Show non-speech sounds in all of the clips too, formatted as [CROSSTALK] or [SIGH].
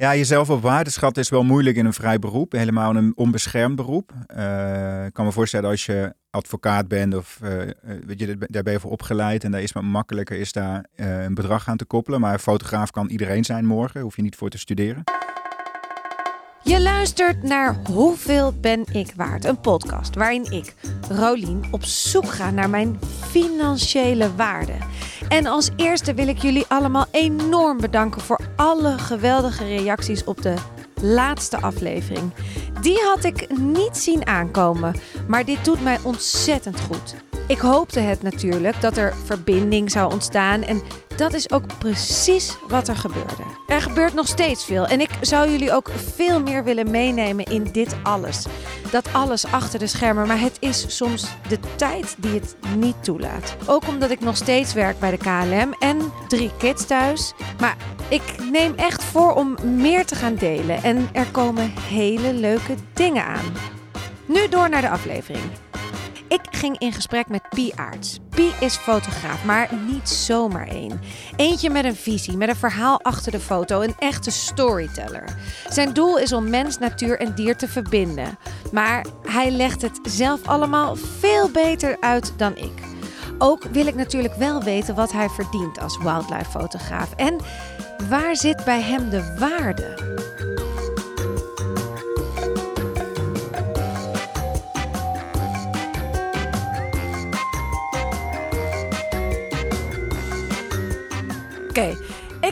Ja, jezelf op waarde is wel moeilijk in een vrij beroep. Helemaal een onbeschermd beroep. Uh, ik kan me voorstellen als je advocaat bent of uh, weet je, daar ben je voor opgeleid. En daar is het makkelijker is daar een bedrag aan te koppelen. Maar fotograaf kan iedereen zijn morgen. Hoef je niet voor te studeren. Je luistert naar Hoeveel ben ik waard? Een podcast waarin ik, Rolien, op zoek ga naar mijn financiële waarde. En als eerste wil ik jullie allemaal enorm bedanken voor alle geweldige reacties op de laatste aflevering. Die had ik niet zien aankomen, maar dit doet mij ontzettend goed. Ik hoopte het natuurlijk dat er verbinding zou ontstaan en dat is ook precies wat er gebeurde. Er gebeurt nog steeds veel en ik zou jullie ook veel meer willen meenemen in dit alles. Dat alles achter de schermen, maar het is soms de tijd die het niet toelaat. Ook omdat ik nog steeds werk bij de KLM en drie kids thuis. Maar ik neem echt voor om meer te gaan delen en er komen hele leuke dingen aan. Nu door naar de aflevering. Ik ging in gesprek met Pi Aarts. Pi is fotograaf, maar niet zomaar één. Eentje met een visie, met een verhaal achter de foto, een echte storyteller. Zijn doel is om mens, natuur en dier te verbinden. Maar hij legt het zelf allemaal veel beter uit dan ik. Ook wil ik natuurlijk wel weten wat hij verdient als wildlife fotograaf. En waar zit bij hem de waarde?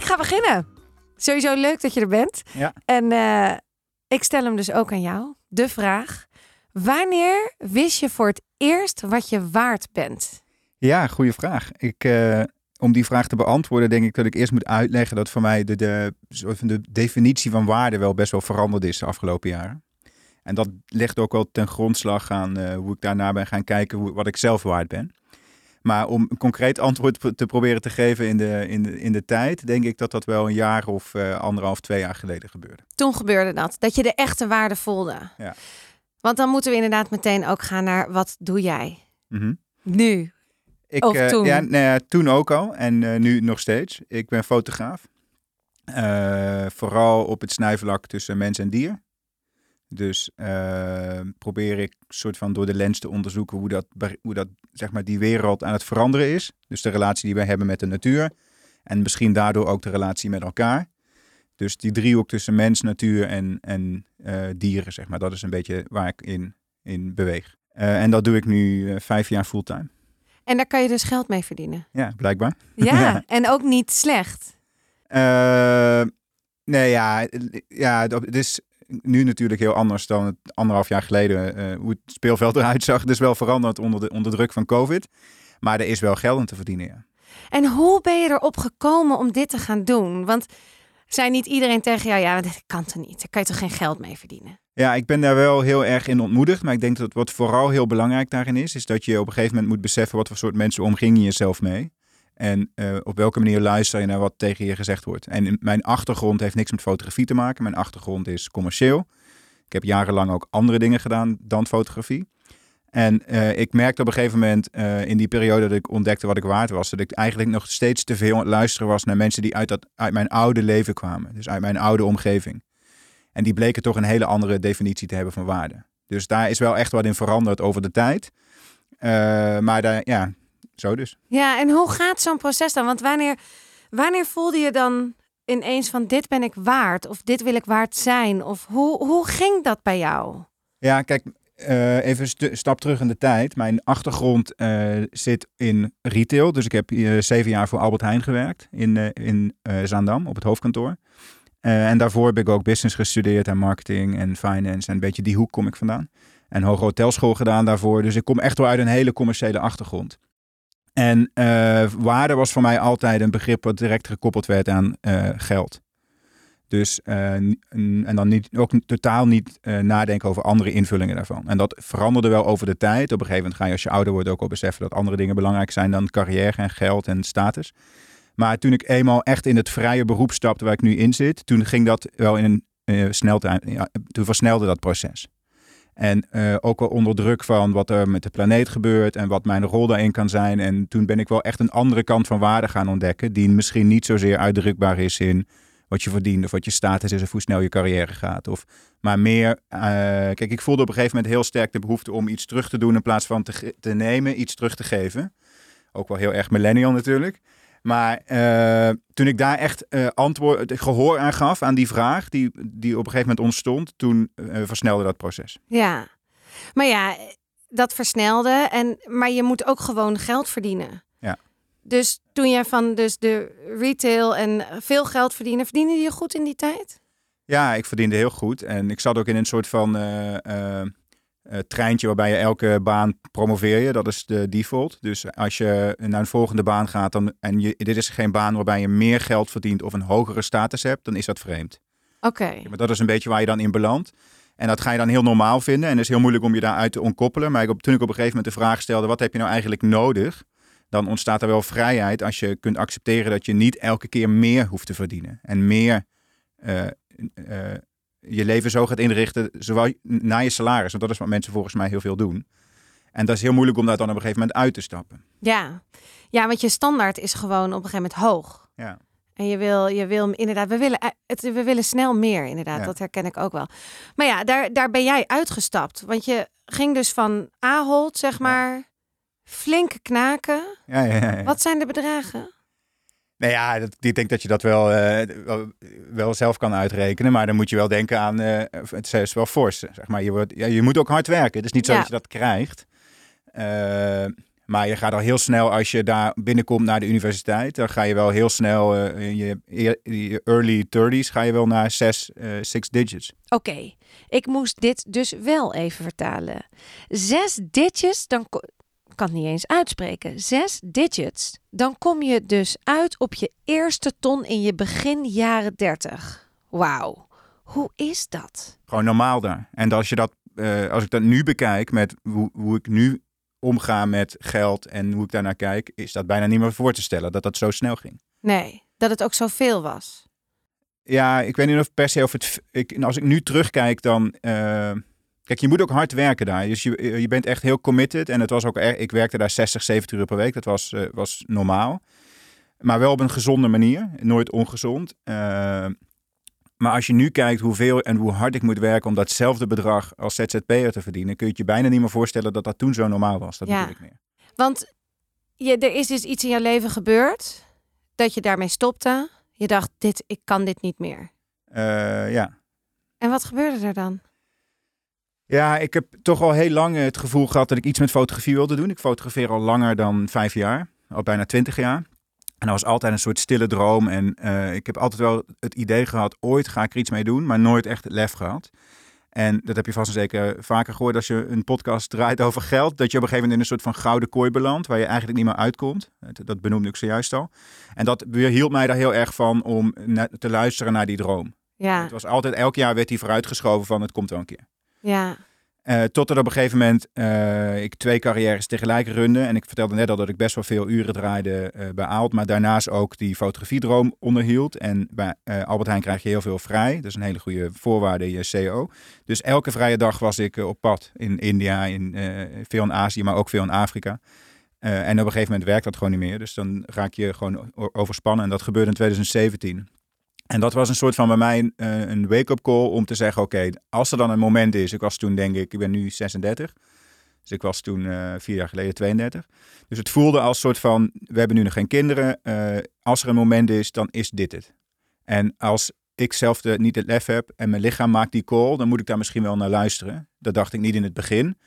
Ga beginnen. Sowieso leuk dat je er bent. Ja. En uh, ik stel hem dus ook aan jou. De vraag: wanneer wist je voor het eerst wat je waard bent? Ja, goede vraag. Ik, uh, om die vraag te beantwoorden, denk ik dat ik eerst moet uitleggen dat voor mij de, de, de definitie van waarde wel best wel veranderd is de afgelopen jaren. En dat ligt ook wel ten grondslag aan uh, hoe ik daarna ben gaan kijken hoe, wat ik zelf waard ben. Maar om een concreet antwoord te proberen te geven in de, in de, in de tijd, denk ik dat dat wel een jaar of uh, anderhalf, twee jaar geleden gebeurde. Toen gebeurde dat, dat je de echte waarde voelde. Ja. Want dan moeten we inderdaad meteen ook gaan naar wat doe jij mm -hmm. nu? Ik, of uh, toen? Ja, nou ja, toen ook al en uh, nu nog steeds. Ik ben fotograaf. vooral op het snijvlak tussen mens en dier. Dus uh, probeer ik soort van door de lens te onderzoeken hoe dat, hoe dat zeg maar, die wereld aan het veranderen is. Dus de relatie die wij hebben met de natuur. En misschien daardoor ook de relatie met elkaar. Dus die driehoek tussen mens, natuur en, en uh, dieren, zeg maar. Dat is een beetje waar ik in, in beweeg. Uh, en dat doe ik nu vijf jaar fulltime. En daar kan je dus geld mee verdienen? Ja, blijkbaar. Ja, [LAUGHS] ja. en ook niet slecht? nee, ja, ja, het is nu natuurlijk heel anders dan het anderhalf jaar geleden uh, hoe het speelveld eruit zag. Het is wel veranderd onder, de, onder druk van COVID. Maar er is wel geld aan te verdienen, ja. En hoe ben je erop gekomen om dit te gaan doen? Want zei niet iedereen tegen jou, ja, dit kan toch niet? Daar kan je toch geen geld mee verdienen? Ja, ik ben daar wel heel erg in ontmoedigd. Maar ik denk dat wat vooral heel belangrijk daarin is, is dat je op een gegeven moment moet beseffen wat voor soort mensen omging je jezelf mee. En uh, op welke manier luister je naar wat tegen je gezegd wordt. En mijn achtergrond heeft niks met fotografie te maken. Mijn achtergrond is commercieel. Ik heb jarenlang ook andere dingen gedaan dan fotografie. En uh, ik merkte op een gegeven moment uh, in die periode dat ik ontdekte wat ik waard was, dat ik eigenlijk nog steeds te veel aan luisteren was naar mensen die uit, dat, uit mijn oude leven kwamen. Dus uit mijn oude omgeving. En die bleken toch een hele andere definitie te hebben van waarde. Dus daar is wel echt wat in veranderd over de tijd. maar daar, ja, zo dus. Ja, en hoe gaat zo'n proces dan? Want wanneer, wanneer voelde je dan ineens van dit ben ik waard of dit wil ik waard zijn? Of hoe, hoe ging dat bij jou? Ja, kijk, uh, even een stap terug in de tijd. Mijn achtergrond uh, zit in retail. Dus ik heb uh, zeven jaar voor Albert Heijn gewerkt in, in Zaandam op het hoofdkantoor. en daarvoor heb ik ook business gestudeerd en marketing en finance. En een beetje die hoek kom ik vandaan. En hoge hotelschool gedaan daarvoor. Dus ik kom echt wel uit een hele commerciële achtergrond. En uh, waarde was voor mij altijd een begrip wat direct gekoppeld werd aan uh, geld. Dus, uh, en dan niet, ook totaal niet nadenken over andere invullingen daarvan. En dat veranderde wel over de tijd. Op een gegeven moment ga je als je ouder wordt ook al beseffen dat andere dingen belangrijk zijn dan carrière en geld en status. Maar toen ik eenmaal echt in het vrije beroep stapte waar ik nu in zit, toen ging dat wel in een snel, ja, toen versnelde dat proces. En uh, ook wel onder druk van wat er met de planeet gebeurt en wat mijn rol daarin kan zijn. En toen ben ik wel echt een andere kant van waarde gaan ontdekken, die misschien niet zozeer uitdrukbaar is in wat je verdient of wat je status is of hoe snel je carrière gaat. Of, maar meer, eh, kijk, ik voelde op een gegeven moment heel sterk de behoefte om iets terug te doen in plaats van te nemen, iets terug te geven. Ook wel heel erg millennial natuurlijk. Maar eh, toen ik daar echt eh, antwoord, gehoor aan gaf aan die vraag die, die op een gegeven moment ontstond, toen eh, versnelde dat proces. Ja. Maar ja, dat versnelde. En, maar je moet ook gewoon geld verdienen. Ja. Dus toen jij van dus de retail en veel geld verdiende, verdiende je goed in die tijd? Ja, ik verdiende heel goed. En ik zat ook in een soort van eh, treintje waarbij je elke baan promoveer je. Dat is de default. Dus als je naar een volgende baan gaat dan, en je, dit is geen baan waarbij je meer geld verdient of een hogere status hebt, dan is dat vreemd. Oké. Maar dat is een beetje waar je dan in belandt. En dat ga je dan heel normaal vinden. En het is heel moeilijk om je daaruit te ontkoppelen. Maar ik, op- toen ik op een gegeven moment de vraag stelde, wat heb je nou eigenlijk nodig? Dan ontstaat er wel vrijheid als je kunt accepteren dat je niet elke keer meer hoeft te verdienen. En meer eh, eh, je leven zo gaat inrichten, zowel naar je salaris. Want dat is wat mensen volgens mij heel veel doen. En dat is heel moeilijk om daar dan op een gegeven moment uit te stappen. Ja. ja, want je standaard is gewoon op een gegeven moment hoog. Ja. En je wil, je wil inderdaad, we willen, eh, het, we willen snel meer, inderdaad. Ja. Dat herken ik ook wel. Maar ja, daar, daar ben jij uitgestapt. Want je ging dus van Ahold, zeg maar, flink knaken. Ja, ja, ja, ja. Wat zijn de bedragen? Nou ja, dat, ik denk dat je dat wel, eh, wel, wel zelf kan uitrekenen. Maar dan moet je wel denken aan, eh, het is wel fors. Zeg maar. je, wordt, ja, je moet ook hard werken. Het is niet zo Ja. dat je dat krijgt. Eh, maar je gaat al heel snel, als je daar binnenkomt naar de universiteit, dan ga je wel heel snel in je, je early 30s ga je wel naar zes, six digits. Oké, ik moest dit dus wel even vertalen. Zes digits, dan kan het niet eens uitspreken. Zes digits, dan kom je dus uit op je eerste ton in je begin jaren 30. Wauw, hoe is dat? Gewoon normaal daar. En als, je dat, eh, als ik dat nu bekijk met hoe, hoe ik nu omga met geld en hoe ik daarnaar kijk, is dat bijna niet meer voor te stellen dat dat zo snel ging. Nee, dat het ook zoveel was. Ja, ik weet niet of per se of het. Ik, als ik nu terugkijk, dan. eh, kijk, je moet ook hard werken daar. Dus je, je bent echt heel committed. En het was ook erg. Ik werkte daar 60, 70 uur per week. Dat was, eh, was normaal. Maar wel op een gezonde manier. Nooit ongezond. Eh, maar als je nu kijkt hoeveel en hoe hard ik moet werken om datzelfde bedrag als ZZP'er te verdienen, kun je het je bijna niet meer voorstellen dat dat toen zo normaal was. Dat Ja. bedoel ik meer. Want je, er is dus iets in jouw leven gebeurd dat je daarmee stopte. Je dacht, dit, ik kan dit niet meer. Eh, ja. En wat gebeurde er dan? Ja, ik heb toch al heel lang het gevoel gehad dat ik iets met fotografie wilde doen. Ik fotografeer al langer dan vijf jaar, al bijna twintig jaar. En dat was altijd een soort stille droom. En eh, ik heb altijd wel het idee gehad, ooit ga ik er iets mee doen, maar nooit echt het lef gehad. En dat heb je vast en zeker vaker gehoord als je een podcast draait over geld. Dat je op een gegeven moment in een soort van gouden kooi belandt, waar je eigenlijk niet meer uitkomt. Dat- benoemde ik zojuist al. En dat hield mij daar heel erg van om te luisteren naar die droom. Ja, Het was altijd, elk jaar werd die vooruitgeschoven van het komt wel een keer. Ja, Eh tot er op een gegeven moment eh, ik twee carrières tegelijk runde. En ik vertelde net al dat ik best wel veel uren draaide eh, bij Aalt. Maar daarnaast ook die fotografiedroom onderhield. En bij Albert Heijn krijg je heel veel vrij. Dat is een hele goede voorwaarde in je CO. Dus elke vrije dag was ik op pad. In India, in, veel in Azië, maar ook veel in Afrika. En op een gegeven moment werkt dat gewoon niet meer. Dus dan raak je gewoon overspannen. En dat gebeurde in 2017. En dat was een soort van bij mij eh, een wake-up call om te zeggen: oké, als er dan een moment is. Ik was toen, denk ik, ik ben nu 36. Dus ik was toen eh, vier jaar geleden 32. Dus het voelde als soort van: we hebben nu nog geen kinderen. eh, als er een moment is, dan is dit het. En als ik zelf de, niet het lef heb en mijn lichaam maakt die call, dan moet ik daar misschien wel naar luisteren. Dat dacht ik niet in het begin.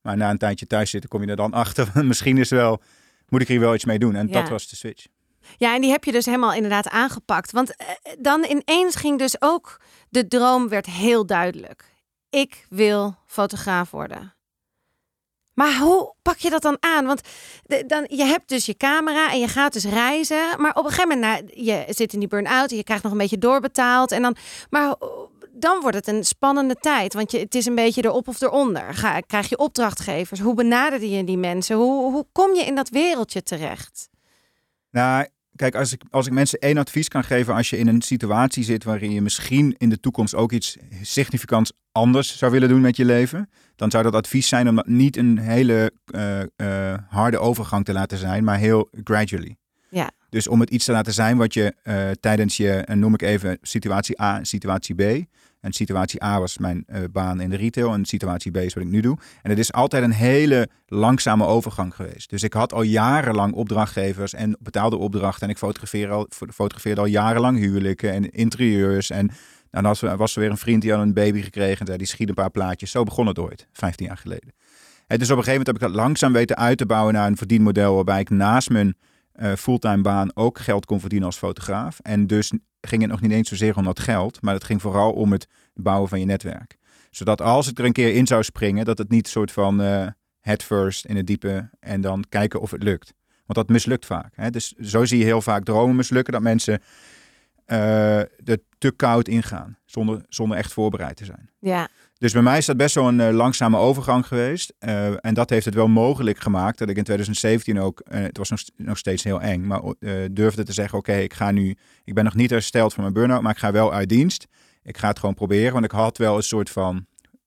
Maar na een tijdje thuis zitten, kom je er dan [LAUGHS] achter. misschien is wel, moet ik hier wel iets mee doen. En Ja. dat was de switch. Ja, en die heb je dus helemaal inderdaad aangepakt. Want eh, dan ineens ging dus ook de droom werd heel duidelijk. Ik wil fotograaf worden. Maar hoe pak je dat dan aan? Want dan, je hebt dus je camera en je gaat dus reizen. Maar op een gegeven moment, nou, je zit in die burn-out en je krijgt nog een beetje doorbetaald. En dan, maar dan wordt het een spannende tijd. Want je, het is een beetje erop of eronder. Ga, krijg je opdrachtgevers? Hoe benaderde je die mensen? Hoe, hoe kom je in dat wereldje terecht? Nou, kijk, als ik, als ik mensen één advies kan geven als je in een situatie zit waarin je misschien in de toekomst ook iets significants anders zou willen doen met je leven, dan zou dat advies zijn om dat niet een hele eh, eh, harde overgang te laten zijn, maar heel gradually. Ja. Dus om het iets te laten zijn wat je eh, tijdens je, noem ik even situatie A en situatie B. En situatie A was mijn eh, baan in de retail en situatie B is wat ik nu doe. En het is altijd een hele langzame overgang geweest. Dus ik had al jarenlang opdrachtgevers en betaalde opdrachten. En ik fotografeerde al, fotografeerde al jarenlang huwelijken en interieurs. En dan was, was er weer een vriend die had een baby gekregen en die schiet een paar plaatjes. Zo begon het ooit, 15 jaar geleden. En dus op een gegeven moment heb ik dat langzaam weten uit te bouwen naar een verdienmodel waarbij ik naast mijn uh, fulltime baan ook geld kon verdienen als fotograaf. En dus ging het nog niet eens zozeer om dat geld, maar het ging vooral om het bouwen van je netwerk. Zodat als ik er een keer in zou springen, dat het niet soort van uh, head first in het diepe en dan kijken of het lukt. Want dat mislukt vaak. Hè? Dus zo zie je heel vaak dromen mislukken, dat mensen uh, er te koud ingaan, zonder, zonder echt voorbereid te zijn. Ja. Dus bij mij is dat best wel een uh, langzame overgang geweest. Uh, en dat heeft het wel mogelijk gemaakt dat ik in 2017 ook, uh, het was nog, nog, steeds heel eng, maar durfde te zeggen: Oké, ik ga nu, ik ben nog niet hersteld van mijn burn-out, maar ik ga wel uit dienst. Ik ga het gewoon proberen, want ik had wel een soort van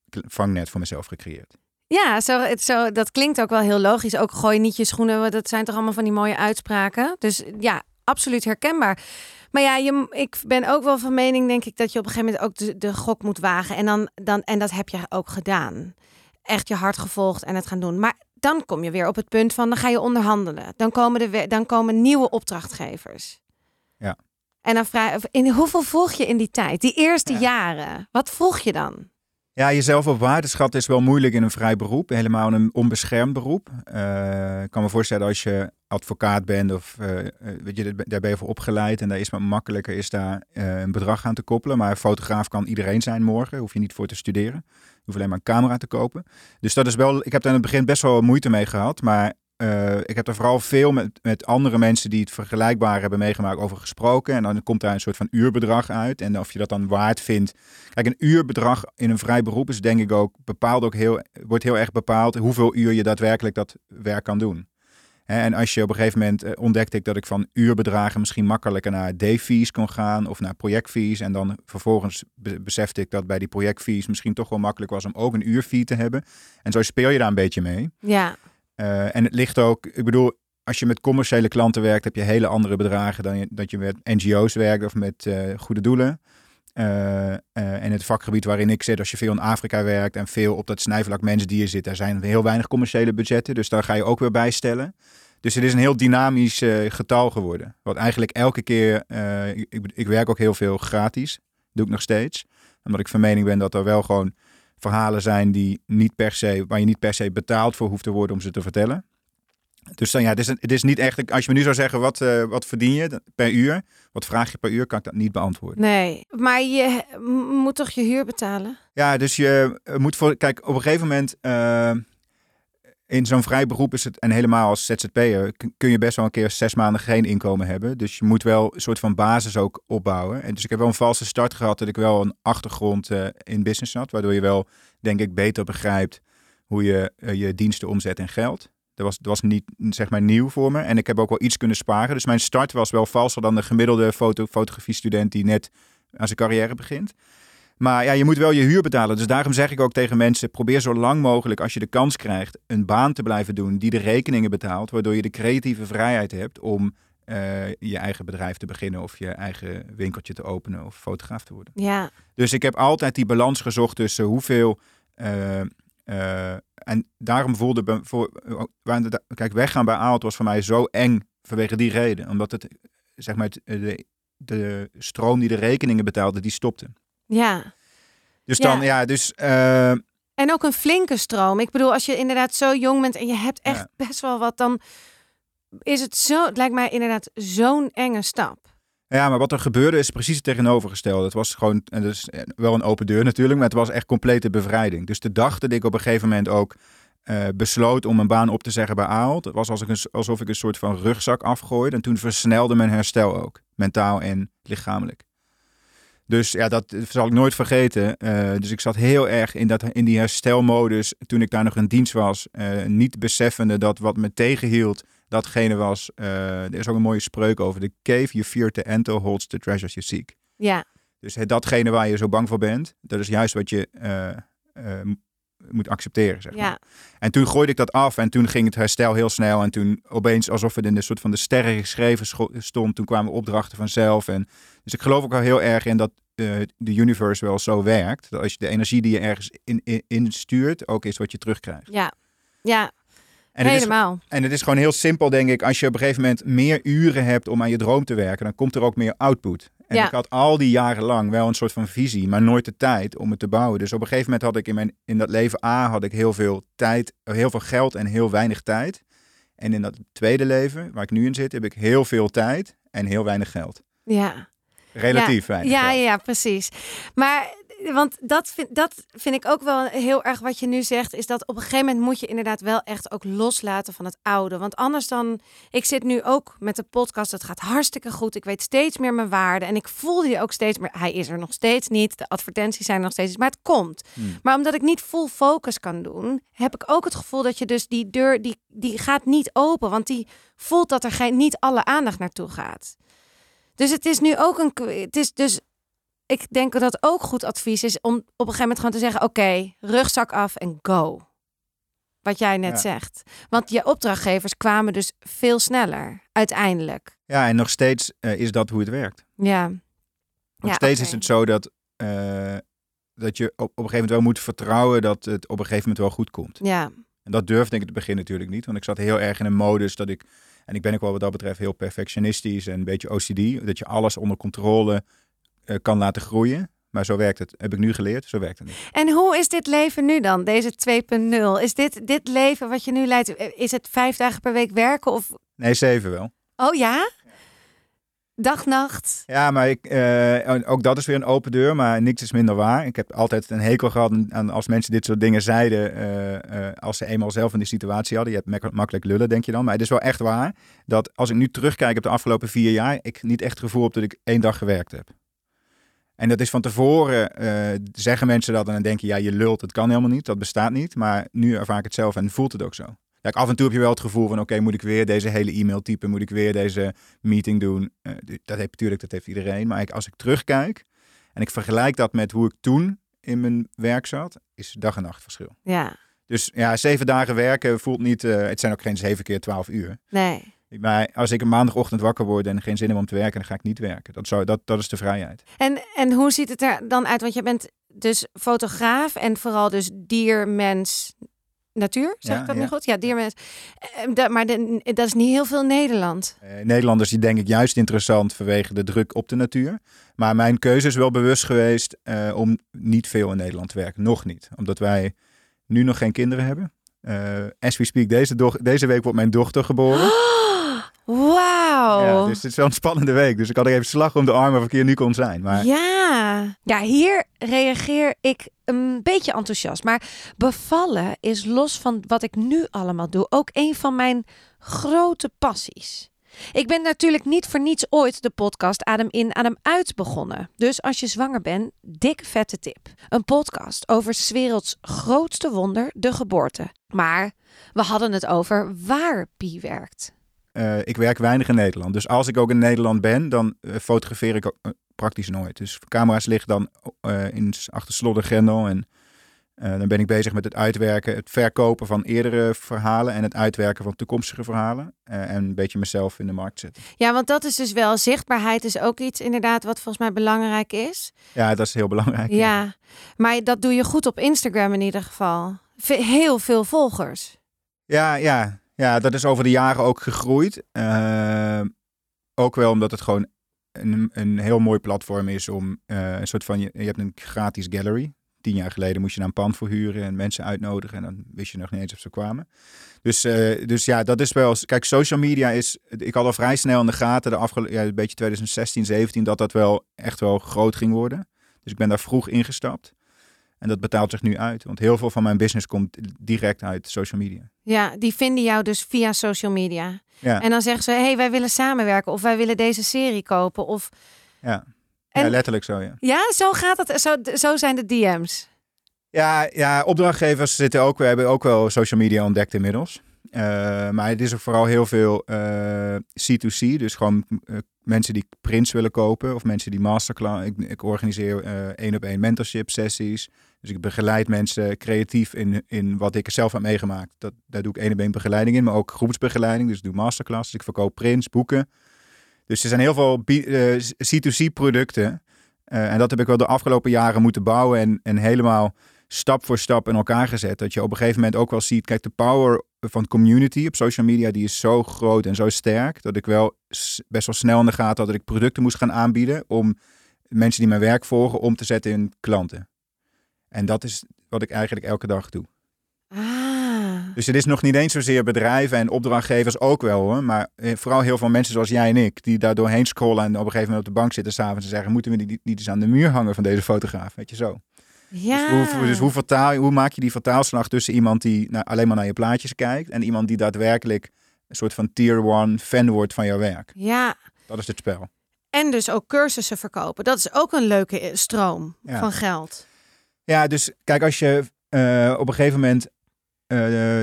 vangnet voor mezelf gecreëerd. Ja, zo, het, zo, dat klinkt ook wel heel logisch. Ook gooi niet je schoenen, dat zijn toch allemaal van die mooie uitspraken. Dus ja, absoluut herkenbaar. Maar ja, je, ik ben ook wel van mening, denk ik, dat je op een gegeven moment ook de, de gok moet wagen. En, dan, dan, en dat heb je ook gedaan. Echt je hart gevolgd en het gaan doen. Maar dan kom je weer op het punt van, dan ga je onderhandelen. Dan komen, de, dan komen nieuwe opdrachtgevers. Ja. En dan vraag in hoeveel vroeg je in die tijd? Die eerste jaren. Wat vroeg je dan? Ja, jezelf op waarde is wel moeilijk in een vrij beroep. Helemaal een onbeschermd beroep. Uh, ik kan me voorstellen als je advocaat bent of uh, weet je, daar ben je voor opgeleid. En daar is het makkelijker is daar een bedrag aan te koppelen. Maar fotograaf kan iedereen zijn morgen. Hoef je niet voor te studeren. Je hoeft alleen maar een camera te kopen. Dus dat is wel, ik heb daar in het begin best wel moeite mee gehad. Maar uh, ik heb er vooral veel met, met andere mensen die het vergelijkbaar hebben meegemaakt over gesproken. En dan komt daar een soort van uurbedrag uit. En of je dat dan waard vindt. Kijk, een uurbedrag in een vrij beroep is denk ik ook bepaald ook heel, wordt heel erg bepaald hoeveel uur je daadwerkelijk dat werk kan doen. En als je op een gegeven moment uh, ontdekte ik dat ik van uurbedragen misschien makkelijker naar day-fees kon gaan of naar projectfees. En dan vervolgens be besefte ik dat bij die projectfees misschien toch wel makkelijk was om ook een uurfee te hebben. En zo speel je daar een beetje mee. Ja. Uh, en het ligt ook, ik bedoel, als je met commerciële klanten werkt, heb je hele andere bedragen dan je, dat je met NGO's werkt of met uh, goede doelen. Uh, en het vakgebied waarin ik zit, als je veel in Afrika werkt en veel op dat snijvlak mensdier zit, daar zijn heel weinig commerciële budgetten. Dus daar ga je ook weer bijstellen. Dus het is een heel dynamisch getal geworden. Wat eigenlijk elke keer, ik, ik, werk ook heel veel gratis, doe ik nog steeds. Omdat ik van mening ben dat er wel gewoon verhalen zijn die niet per se, waar je niet per se betaald voor hoeft te worden om ze te vertellen. Dus dan ja, het is, het is niet echt. Als je me nu zou zeggen, wat, uh, wat verdien je per uur? Wat vraag je per uur? Kan ik dat niet beantwoorden. Nee, maar je moet toch je huur betalen? Ja, dus je moet voor. Kijk, op een gegeven moment. Uh, in zo'n vrij beroep is het, en helemaal als ZZP'er, kun je best wel een keer zes maanden geen inkomen hebben. Dus je moet wel een soort van basis ook opbouwen. En dus ik heb wel een valse start gehad dat ik wel een achtergrond uh, in business had. Waardoor je wel, denk ik, beter begrijpt hoe je uh, je diensten omzet in geld. Dat was, dat was niet, zeg maar, nieuw voor me. En ik heb ook wel iets kunnen sparen. Dus mijn start was wel valser dan de gemiddelde foto, fotografie-student die net aan zijn carrière begint. Maar ja, je moet wel je huur betalen. Dus daarom zeg ik ook tegen mensen: probeer zo lang mogelijk, als je de kans krijgt, een baan te blijven doen die de rekeningen betaalt. Waardoor je de creatieve vrijheid hebt om uh, je eigen bedrijf te beginnen of je eigen winkeltje te openen of fotograaf te worden. Ja. Dus ik heb altijd die balans gezocht tussen hoeveel. Uh, uh, en daarom voelde. Voor, kijk, weggaan bij Aalt was voor mij zo eng vanwege die reden. Omdat het, zeg maar, de, de stroom die de rekeningen betaalde, die stopte. Ja. Dus dan, ja, ja dus... Uh... En ook een flinke stroom. Ik bedoel, als je inderdaad zo jong bent en je hebt echt ja. best wel wat, dan is het zo, het lijkt mij inderdaad zo'n enge stap. Ja, maar wat er gebeurde is precies het tegenovergestelde. Het was gewoon, en dat is wel een open deur natuurlijk, maar het was echt complete bevrijding. Dus de dag dat ik op een gegeven moment ook uh, besloot om een baan op te zeggen bij Aalt, het was alsof ik een soort van rugzak afgooide. En toen versnelde mijn herstel ook, mentaal en lichamelijk. Dus ja, dat zal ik nooit vergeten. Uh, dus ik zat heel erg in, dat, in die herstelmodus toen ik daar nog in dienst was. Uh, niet beseffende dat wat me tegenhield, datgene was. Uh, er is ook een mooie spreuk over. The cave you fear to enter holds the treasures you seek. Ja. Dus datgene waar je zo bang voor bent, dat is juist wat je moet accepteren. Zeg maar. Ja, En toen gooide ik dat af en toen ging het herstel heel snel. En toen opeens alsof het in een soort van de sterren geschreven stond. Toen kwamen opdrachten vanzelf. En, dus ik geloof ook wel heel erg in dat eh, de universe wel zo werkt. Dat als je de energie die je ergens in, in, instuurt, ook is wat je terugkrijgt. ja, ja En het, is, helemaal. en het is gewoon heel simpel, denk ik. Als je op een gegeven moment meer uren hebt om aan je droom te werken, dan komt er ook meer output. En Ja. ik had al die jaren lang wel een soort van visie, maar nooit de tijd om het te bouwen. Dus op een gegeven moment had ik in, mijn, in dat leven A had ik heel veel tijd, heel veel geld en heel weinig tijd. En in dat tweede leven, waar ik nu in zit, heb ik heel veel tijd en heel weinig geld. Ja. Relatief weinig Ja, ja, precies. Maar, want dat vind, dat vind ik ook wel heel erg wat je nu zegt, is dat op een gegeven moment moet je inderdaad wel echt ook loslaten van het oude. Want anders dan, ik zit nu ook met de podcast, het gaat hartstikke goed. Ik weet steeds meer mijn waarde en ik voel die ook steeds meer. Hij is er nog steeds niet, de advertenties zijn er nog steeds, maar het komt. Hmm. Maar omdat ik niet full focus kan doen, heb ik ook het gevoel dat je dus die deur, die, die gaat niet open, want die voelt dat er geen, niet alle aandacht naartoe gaat. Dus het is nu ook een. Het is dus. Ik denk dat het ook goed advies is om op een gegeven moment gewoon te zeggen: oké, rugzak af en go. Wat jij net Ja. zegt. Want je opdrachtgevers kwamen dus veel sneller, uiteindelijk. Ja, en nog steeds eh, is dat hoe het werkt. Ja. Nog Ja, steeds is het zo dat, eh, dat je op, op een gegeven moment wel moet vertrouwen dat het op een gegeven moment wel goed komt. Ja, En dat durfde ik in het begin natuurlijk niet, want ik zat heel erg in een modus dat ik, en ik ben ook wel wat dat betreft heel perfectionistisch en een beetje OCD, dat je alles onder controle eh, kan laten groeien. Maar zo werkt het. Heb ik nu geleerd, zo werkt het niet. En hoe is dit leven nu dan, deze 2.0? Is dit, dit leven wat je nu leidt, eh, is het vijf dagen per week werken? Of... Nee, zeven wel. Oh ja? Dag, nacht? Ja, maar ik, eh, ook dat is weer een open deur, maar niks is minder waar. Ik heb altijd een hekel gehad aan- als mensen dit soort dingen zeiden, eh, eh, als ze eenmaal zelf in die situatie hadden. Je hebt mak- makkelijk lullen, denk je dan. Maar het is wel echt waar dat als ik nu terugkijk op de afgelopen vier jaar, ik niet echt het gevoel heb dat ik één dag gewerkt heb. En dat is van tevoren, zeggen mensen dat en dan denk je, ja, je lult, het kan helemaal niet, dat bestaat niet. Maar nu ervaar ik het zelf en voelt het ook zo. Kijk, af en toe heb je wel het gevoel van, oké, moet ik weer deze hele e-mail typen? Moet ik weer deze meeting doen? Eh, dat heeft natuurlijk, dat heeft iedereen. Maar ik, als ik terugkijk en ik vergelijk dat met hoe ik toen in mijn werk zat, is dag en nacht verschil. Ja, Dus ja, zeven dagen werken voelt niet, eh, het zijn ook geen zeven keer twaalf uur. nee. Maar als ik een maandagochtend wakker word en geen zin heb om te werken, dan ga ik niet werken. Dat, zou, dat, dat is de vrijheid. En, en hoe ziet het er dan uit? Want je bent dus fotograaf en vooral dus dier, mens, natuur. Zeg Ja, ik dat ja. nu goed? Ja, dier, mens. Eh, Maar de- dat is niet heel veel Nederland. Eh, Nederlanders die denk ik juist interessant vanwege de druk op de natuur. Maar mijn keuze is wel bewust geweest eh, om niet veel in Nederland te werken. Nog niet. Omdat wij nu nog geen kinderen hebben. Eh, as we speak, deze, deze week wordt mijn dochter geboren. [GASPS] Wauw. Ja, dus het is wel een spannende week. Dus ik had er even slag om de arm of ik hier nu kon zijn. Maar Ja. ja, hier reageer ik een beetje enthousiast. Maar bevallen is los van wat ik nu allemaal doe ook een van mijn grote passies. Ik ben natuurlijk niet voor niets ooit de podcast Adem in, Adem uit begonnen. Dus als je zwanger bent, dikke vette tip. Een podcast over 's werelds grootste wonder, de geboorte. Maar we hadden het over waar Pie werkt. Eh, ik werk weinig in Nederland. Dus als ik ook in Nederland ben, dan eh, fotografeer ik eh, praktisch nooit. Dus camera's liggen dan in, achter slot en grendel. En dan ben ik bezig met het uitwerken, het verkopen van eerdere verhalen en het uitwerken van toekomstige verhalen. En een beetje mezelf in de markt zetten. Ja, want dat is dus wel zichtbaarheid is ook iets inderdaad wat volgens mij belangrijk is. Ja, dat is heel belangrijk. Ja, maar dat doe je goed op Instagram in ieder geval. Ve- Heel veel volgers. Ja, ja, ja, dat is over de jaren ook gegroeid. Eh, ook wel omdat het gewoon een, een heel mooi platform is om eh, een soort van, je, je hebt een gratis gallery. Tien jaar geleden moest je naar een pand voor huren en mensen uitnodigen en dan wist je nog niet eens of ze kwamen. Dus, eh, dus ja, dat is wel, kijk, social media is, ik had al vrij snel in de gaten de afgelopen, ja, een beetje 2016, 17, dat dat wel echt wel groot ging worden. Dus ik ben daar vroeg ingestapt. En dat betaalt zich nu uit, want heel veel van mijn business komt direct uit social media. Ja, die vinden jou dus via social media. Ja. En dan zeggen ze, hé, hey, wij willen samenwerken of wij willen deze serie kopen. Of... Ja. En- ja, letterlijk zo, ja. Ja, zo gaat het. Zo, zo zijn de DM's. Ja, ja, opdrachtgevers zitten ook, we hebben ook wel social media ontdekt inmiddels. Eh, maar het is ook vooral heel veel eh, C2C, dus gewoon eh, mensen die prints willen kopen of mensen die masterclass. Ik, ik organiseer eh, één op één mentorship sessies. Dus ik begeleid mensen creatief in, in wat ik er zelf heb meegemaakt. Dat, daar doe ik op één begeleiding in, maar ook groepsbegeleiding. Dus ik doe masterclasses, ik verkoop prints, boeken. Dus er zijn heel veel eh, C2C producten. Uh, en dat heb ik wel de afgelopen jaren moeten bouwen en, en helemaal stap voor stap in elkaar gezet. Dat je op een gegeven moment ook wel ziet, kijk, de power van community op social media, die is zo groot en zo sterk, dat ik wel best wel snel in de gaten had dat ik producten moest gaan aanbieden om mensen die mijn werk volgen om te zetten in klanten. En dat is wat ik eigenlijk elke dag doe. Ah. Dus het is nog niet eens zozeer bedrijven en opdrachtgevers ook wel hoor. Maar eh, vooral heel veel mensen zoals jij en ik, die daar doorheen scrollen en op een gegeven moment op de bank zitten s'avonds en zeggen, moeten we niet, niet eens aan de muur hangen van deze fotograaf, weet je zo. Ja. Dus, hoe, dus hoe, vertaal, hoe maak je die vertaalslag tussen iemand die nou, alleen maar naar je plaatjes kijkt en iemand die daadwerkelijk een soort van tier one fan wordt van jouw werk? Ja. Dat is het spel. En dus ook cursussen verkopen. Dat is ook een leuke stroom van geld. Ja, dus kijk, als je uh, op een gegeven moment uh,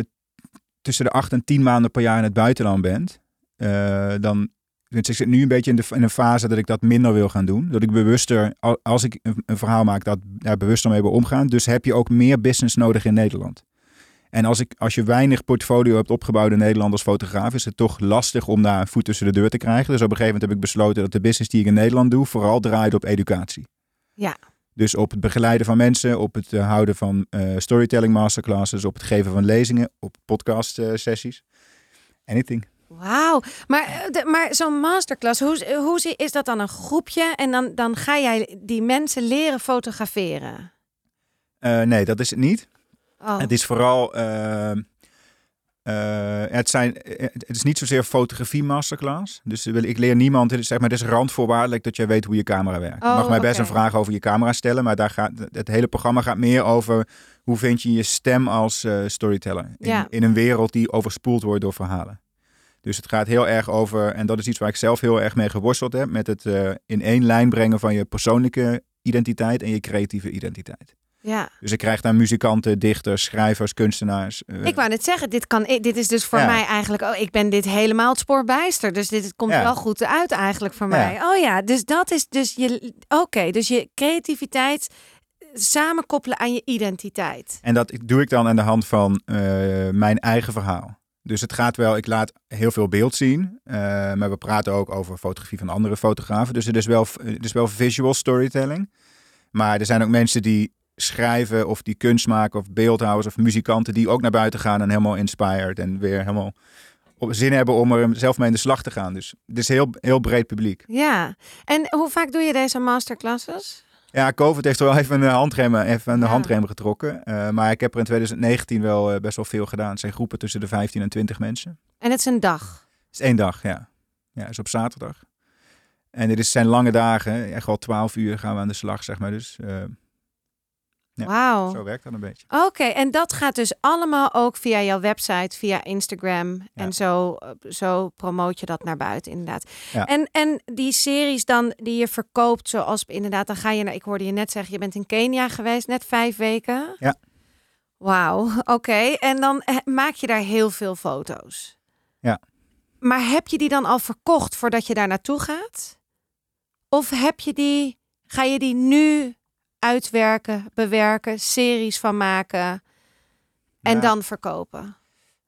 tussen de acht en tien maanden per jaar in het buitenland bent, uh, dan dus ik zit nu een beetje in, de, in een fase dat ik dat minder wil gaan doen. Dat ik bewuster, als ik een, een verhaal maak, dat daar bewuster mee wil omgaan. Dus heb je ook meer business nodig in Nederland. En als, ik, als je weinig portfolio hebt opgebouwd in Nederland als fotograaf, is het toch lastig om daar een voet tussen de deur te krijgen. Dus op een gegeven moment heb ik besloten dat de business die ik in Nederland doe, vooral draait op educatie. Ja. Dus op het begeleiden van mensen, op het eh, houden van uh, storytelling masterclasses, op het geven van lezingen, op podcast uh, sessies. Anything. Wauw, maar, maar zo'n masterclass, hoe, hoe is dat dan een groepje en dan, dan ga jij die mensen leren fotograferen? Uh, nee, dat is het niet. Oh. Het is vooral, uh, uh, het, zijn, het is niet zozeer fotografie masterclass. Dus ik leer niemand, het is, zeg maar, het is randvoorwaardelijk dat jij weet hoe je camera werkt. Oh, je mag mij best okay. een vraag over je camera stellen, maar daar gaat, het hele programma gaat meer over hoe vind je je stem als storyteller. In, ja. in een wereld die overspoeld wordt door verhalen. Dus het gaat heel erg over, en dat is iets waar ik zelf heel erg mee geworsteld heb, met het uh, in één lijn brengen van je persoonlijke identiteit en je creatieve identiteit. Ja. Dus ik krijg daar muzikanten, dichters, schrijvers, kunstenaars. Uh, ik wou net zeggen, dit, kan, dit is dus voor ja. mij eigenlijk, oh, ik ben dit helemaal het spoor bijster. Dus dit komt Ja. wel goed uit eigenlijk voor Ja. mij. Oh ja, dus dat is dus je, oké, dus je creativiteit samenkoppelen aan je identiteit. En dat doe ik dan aan de hand van uh, mijn eigen verhaal. Dus het gaat wel, ik laat heel veel beeld zien. Uh, maar we praten ook over fotografie van andere fotografen. Dus het is, wel, het is wel visual storytelling. Maar er zijn ook mensen die schrijven of die kunst maken of beeldhouwers of muzikanten die ook naar buiten gaan en helemaal inspired en weer helemaal op zin hebben om er zelf mee in de slag te gaan. Dus het is heel, heel breed publiek. Ja, en hoe vaak doe je deze masterclasses? Ja, COVID heeft er wel even een handrem, even een Ja. handrem getrokken. Uh, maar ik heb er in 2019 wel uh, best wel veel gedaan. Het zijn groepen tussen de 15 en 20 mensen. En het is een dag. Het is één dag, ja. Ja, het is op zaterdag. En dit is, zijn lange dagen. Echt wel 12 uur gaan we aan de slag, zeg maar. Dus uh, ja, Wauw. zo werkt dat een beetje. Oké, en dat gaat dus allemaal ook via jouw website, via Instagram. Ja. En zo, eh, zo promoot je dat naar buiten, inderdaad. Ja. En, en die series dan die je verkoopt, zoals inderdaad, dan ga je naar, ik hoorde je net zeggen, je bent in Kenia geweest, net vijf weken. Ja. Wauw, oké. En dan eh, maak je daar heel veel foto's. Ja. Maar heb je die dan al verkocht voordat je daar naartoe gaat? Of heb je die, ga je die nu uitwerken, bewerken, series van maken en Ja. dan verkopen?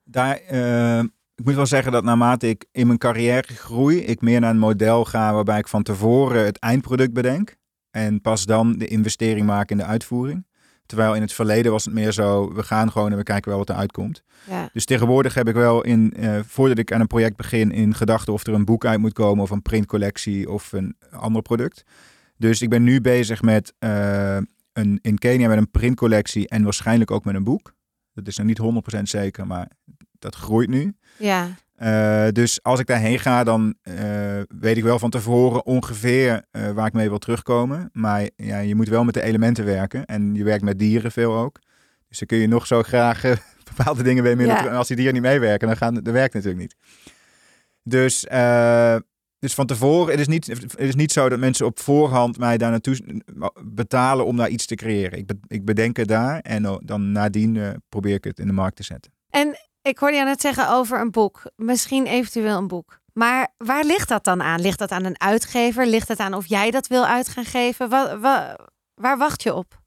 Daar, eh, ik moet wel zeggen dat naarmate ik in mijn carrière groei, ik meer naar een model ga waarbij ik van tevoren het eindproduct bedenk. En pas dan de investering maak in de uitvoering. Terwijl in het verleden was het meer zo, we gaan gewoon en we kijken wel wat eruit komt. Ja. Dus tegenwoordig heb ik wel in, eh, voordat ik aan een project begin, in gedachten of er een boek uit moet komen of een printcollectie of een ander product. Dus ik ben nu bezig met eh, een, in Kenia met een printcollectie en waarschijnlijk ook met een boek. Dat is nog niet 100% zeker, maar dat groeit nu. ja. Eh, dus als ik daarheen ga, dan eh, weet ik wel van tevoren ongeveer waar ik mee wil terugkomen. Maar ja, je moet wel met de elementen werken. En je werkt met dieren veel ook. Dus dan kun je nog zo graag [LAUGHS] bepaalde dingen mee Ja. En als die dieren niet meewerken, dan gaan, werkt natuurlijk niet. Dus, dus van tevoren, het is, niet, het is niet zo dat mensen op voorhand mij daar naartoe betalen om daar iets te creëren. Ik, be- ik bedenk het daar en dan- nadien eh, probeer ik het in de markt te zetten. En ik hoorde jou net zeggen over een boek. Misschien eventueel een boek. Maar waar ligt dat dan aan? Ligt dat aan een uitgever? Ligt het aan of jij dat wil uit gaan geven? Wa- wa- waar wacht je op?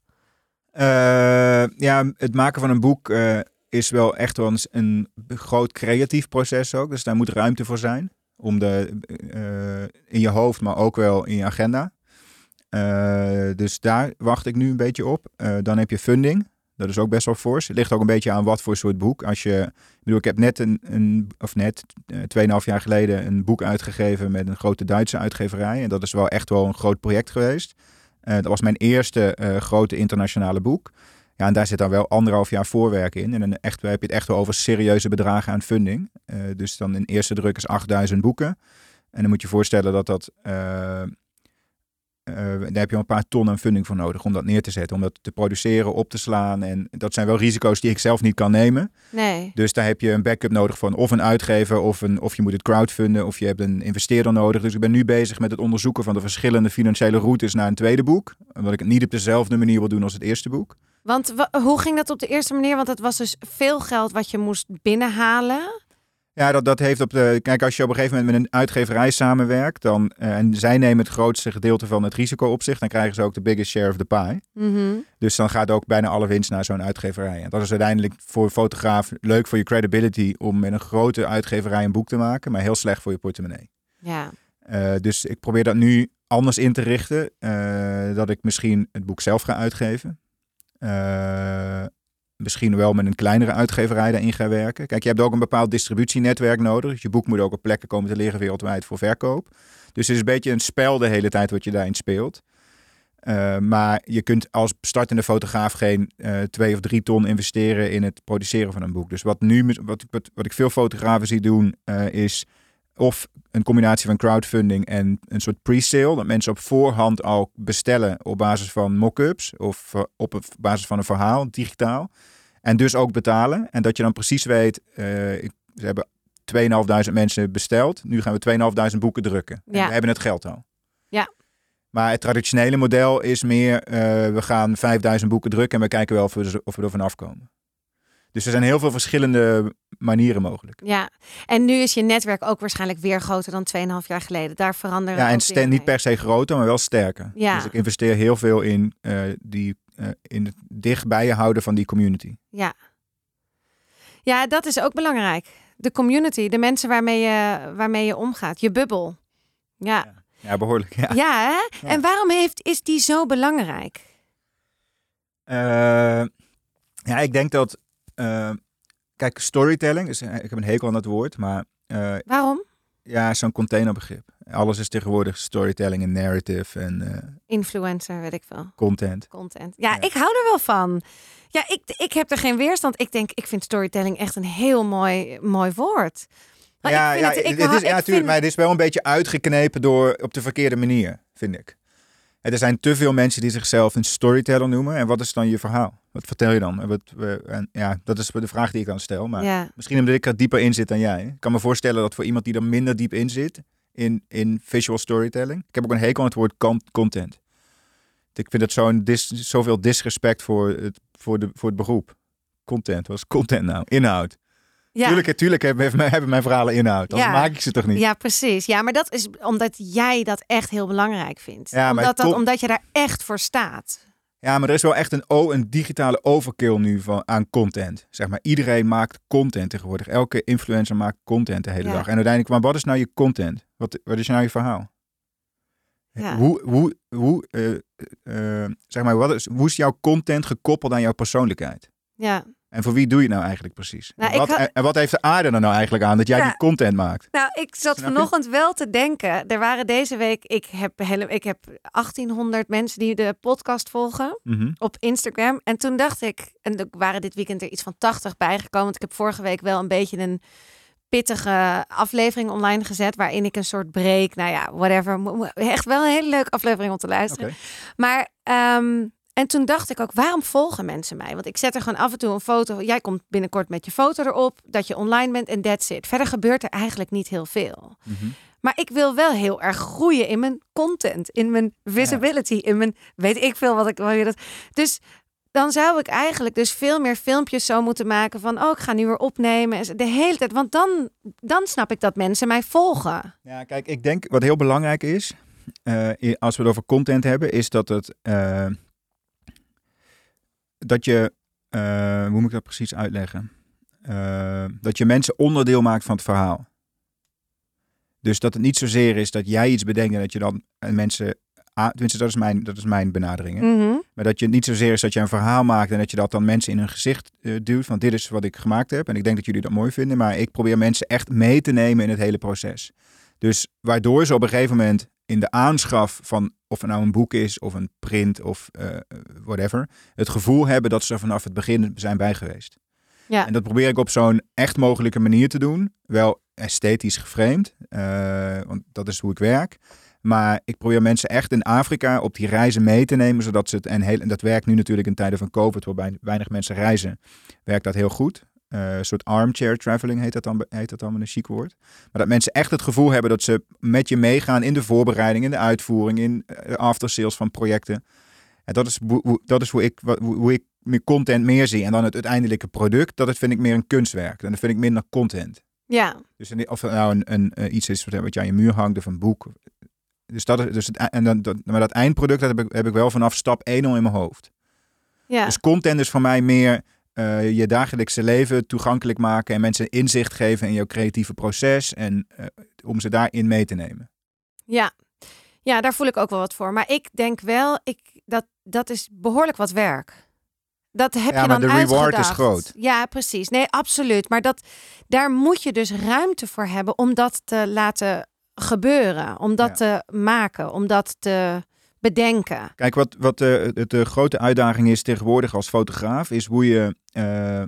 Eh, ja, het maken van een boek eh, is wel echt wel een groot creatief proces ook. Dus daar moet ruimte voor zijn. Om de, eh, in je hoofd, maar ook wel in je agenda. Eh, dus daar wacht ik nu een beetje op. Eh, dan heb je funding. Dat is ook best wel fors. Het ligt ook een beetje aan wat voor soort boek. Als je, ik bedoel, ik heb net een, een of net, eh, 2,5 jaar geleden een boek uitgegeven met een grote Duitse uitgeverij. En dat is wel echt wel een groot project geweest. Dat was mijn eerste grote internationale boek. Ja, en daar zit dan wel anderhalf jaar voorwerk in. En dan echt, heb je het echt wel over serieuze bedragen aan funding. Eh, dus dan in eerste druk is 8000 boeken. En dan moet je je voorstellen dat dat... eh, eh, daar heb je een paar ton aan funding voor nodig om dat neer te zetten. Om dat te produceren, op te slaan. En dat zijn wel risico's die ik zelf niet kan nemen. Nee. Dus daar heb je een backup nodig van of een uitgever of, een, of je moet het crowdfunden of je hebt een investeerder nodig. Dus ik ben nu bezig met het onderzoeken van de verschillende financiële routes naar een tweede boek. Omdat ik het niet op dezelfde manier wil doen als het eerste boek. Want wa- hoe ging dat op de eerste manier? Want het was dus veel geld wat je moest binnenhalen. Ja, dat, dat heeft op de. Kijk, als je op een gegeven moment met een uitgeverij samenwerkt, dan. eh, en zij nemen het grootste gedeelte van het risico op zich, dan krijgen ze ook de biggest share of the pie. Mhm. Dus dan gaat ook bijna alle winst naar zo'n uitgeverij. En dat is uiteindelijk voor een fotograaf leuk voor je credibility om met een grote uitgeverij een boek te maken, maar heel slecht voor je portemonnee. Ja. Eh, dus ik probeer dat nu anders in te richten. eh, dat ik misschien het boek zelf ga uitgeven. Eh, misschien wel met een kleinere uitgeverij daarin ga werken. Kijk, je hebt ook een bepaald distributienetwerk nodig. Dus je boek moet ook op plekken komen te liggen wereldwijd voor verkoop. Dus het is een beetje een spel de hele tijd wat je daarin speelt. Eh, maar je kunt als startende fotograaf geen eh, twee of drie ton investeren in het produceren van een boek. Dus wat, nu, wat, wat, wat ik veel fotografen zie doen, is of een combinatie van crowdfunding en een soort pre-sale. Dat mensen op voorhand al bestellen op basis van mock-ups of eh, op basis van een verhaal, digitaal. En dus ook betalen. En dat je dan precies weet, ik, ze hebben 2.500 mensen besteld. Nu gaan we 2.500 boeken drukken. En Ja. we hebben het geld al. Ja. Maar het traditionele model is meer, eh, we gaan 5000 boeken drukken en we kijken wel of we, of we er vanaf komen. Dus er zijn heel veel verschillende manieren mogelijk. ja. En nu is je netwerk ook waarschijnlijk weer groter dan 2,5 jaar geleden. Daar veranderen Ja, en ook ste- dingen niet per se groter, maar wel sterker. Ja. Dus ik investeer heel veel in, eh, die, eh, in het dicht bij je houden van die community. Ja. Ja, dat is ook belangrijk. De community, de mensen waarmee je, waarmee je omgaat. Je bubbel. Ja. Ja, behoorlijk. Ja. Ja, hè? En waarom heeft, is die zo belangrijk? Eh, ja, ik denk dat. Kijk, storytelling, is, ik heb een hekel aan dat woord, maar eh, Waarom? ja, zo'n containerbegrip. Alles is tegenwoordig storytelling en narrative en eh, Influencer, weet ik veel. content. Content. Ja, Ja. ik hou er wel van. Ja, ik, ik heb er geen weerstand. Ik denk, ik vind storytelling echt een heel mooi, mooi woord. Maar ja, ja, het- ik het hou- is, ja, ik tuurlijk, vind- maar het is wel een beetje uitgeknepen door op de verkeerde manier, vind ik. En Er zijn te veel mensen die zichzelf een storyteller noemen. En wat is dan je verhaal? Wat vertel je dan? En wat, en ja, dat is de vraag die ik dan stel. Maar Ja, misschien omdat ik er dieper in zit dan jij. Ik kan me voorstellen dat voor iemand die er minder diep in zit, in, in visual storytelling. Ik heb ook een hekel aan het woord con- content. Ik vind het zo'n dis, zoveel disrespect voor het, voor, de, voor het beroep. Content, wat is content nou? Inhoud. Ja. Tuurlijk, tuurlijk hebben, mijn- hebben mijn verhalen inhoud. Anders Ja. maak ik ze toch niet? ja, precies. Ja, maar dat is omdat jij dat echt heel belangrijk vindt. Ja, omdat, dat, omdat je daar echt voor staat. Ja, maar er is wel echt een, o- een digitale overkill nu van, aan content. Zeg maar, iedereen maakt content tegenwoordig. Elke influencer maakt content de hele Ja. dag. En uiteindelijk, maar wat is nou je content? Wat, wat is nou je verhaal? Ja. Hoe, hoe, hoe, eh, eh, zeg maar, wat is, hoe is jouw content gekoppeld aan jouw persoonlijkheid? Ja. En voor wie doe je het nou eigenlijk precies? Nou, en, wat, had- en, wat heeft de aarde er nou eigenlijk aan dat jij Ja. die content maakt? Nou, ik zat vanochtend wel te denken. Er waren deze week, ik heb, hele, ik heb 1800 mensen die de podcast volgen Mhm. op Instagram. En toen dacht ik, en er waren dit weekend er iets van 80 bijgekomen. Want ik heb vorige week wel een beetje een pittige aflevering online gezet. Waarin ik een soort break, nou ja, whatever. Echt wel een hele leuke aflevering om te luisteren. Maar, ehm, en toen dacht ik ook, waarom volgen mensen mij? Want ik zet er gewoon af en toe een foto. Jij komt binnenkort met je foto erop, dat je online bent en that's it. Verder gebeurt er eigenlijk niet heel veel. Mhm. Maar ik wil wel heel erg groeien in mijn content, in mijn visibility, in mijn weet ik veel wat ik wil dat. Dus dan zou ik eigenlijk dus veel meer filmpjes zo moeten maken van, oh, ik ga nu weer opnemen. En De hele tijd, want dan, dan snap ik dat mensen mij volgen. Ja, kijk, ik denk wat heel belangrijk is, eh, als we het over content hebben, is dat het, eh, dat je, eh, hoe moet ik dat precies uitleggen? Eh, dat je mensen onderdeel maakt van het verhaal. Dus dat het niet zozeer is dat jij iets bedenkt en dat je dan eh, mensen, tenminste dat is mijn, dat is mijn benadering. Mhm. Maar dat je het niet zozeer is dat je een verhaal maakt en dat je dat dan mensen in hun gezicht duwt. Van dit is wat ik gemaakt heb en ik denk dat jullie dat mooi vinden. Maar ik probeer mensen echt mee te nemen in het hele proces. Dus waardoor ze op een gegeven moment in de aanschaf van of het nou een boek is of een print of eh, whatever. Het gevoel hebben dat ze er vanaf het begin zijn bij geweest. Ja. En dat probeer ik op zo'n echt mogelijke manier te doen. Wel esthetisch geframed, eh, want dat is hoe ik werk. Maar ik probeer mensen echt in Afrika op die reizen mee te nemen, zodat ze het en heel en dat werkt nu natuurlijk in tijden van COVID, waarbij weinig mensen reizen, werkt dat heel goed. Eh, een soort armchair traveling heet dat, dan, heet dat dan met een chic woord. Maar dat mensen echt het gevoel hebben dat ze met je meegaan in de voorbereiding, in de uitvoering, in uh, aftersales van projecten. En dat is, hoe, dat is hoe, ik, hoe, ik meer content meer zie. En dan het uiteindelijke product, dat vind ik meer een kunstwerk. En dat vind ik minder content. Ja. Dus of nou een, een, uh, iets is wat je aan je muur hangt of een boek. Dus dat is, dus het, en dan, dat, maar dat eindproduct dat heb, ik, heb ik wel vanaf stap 1 al in mijn hoofd. Ja. Dus content is voor mij meer uh, je dagelijkse leven toegankelijk maken en mensen inzicht geven in jouw creatieve proces en uh, om ze daarin mee te nemen. Ja. ja, daar voel ik ook wel wat voor. Maar ik denk wel, ik, dat, dat is behoorlijk wat werk. Dat heb ja, je dan maar de reward is groot. Ja, precies. Nee, absoluut. Maar dat, daar moet je dus ruimte voor hebben om dat te laten gebeuren. Om dat ja. te maken, om dat te bedenken. Kijk, wat, wat de, de, de, grote uitdaging is tegenwoordig als fotograaf, is hoe je uh,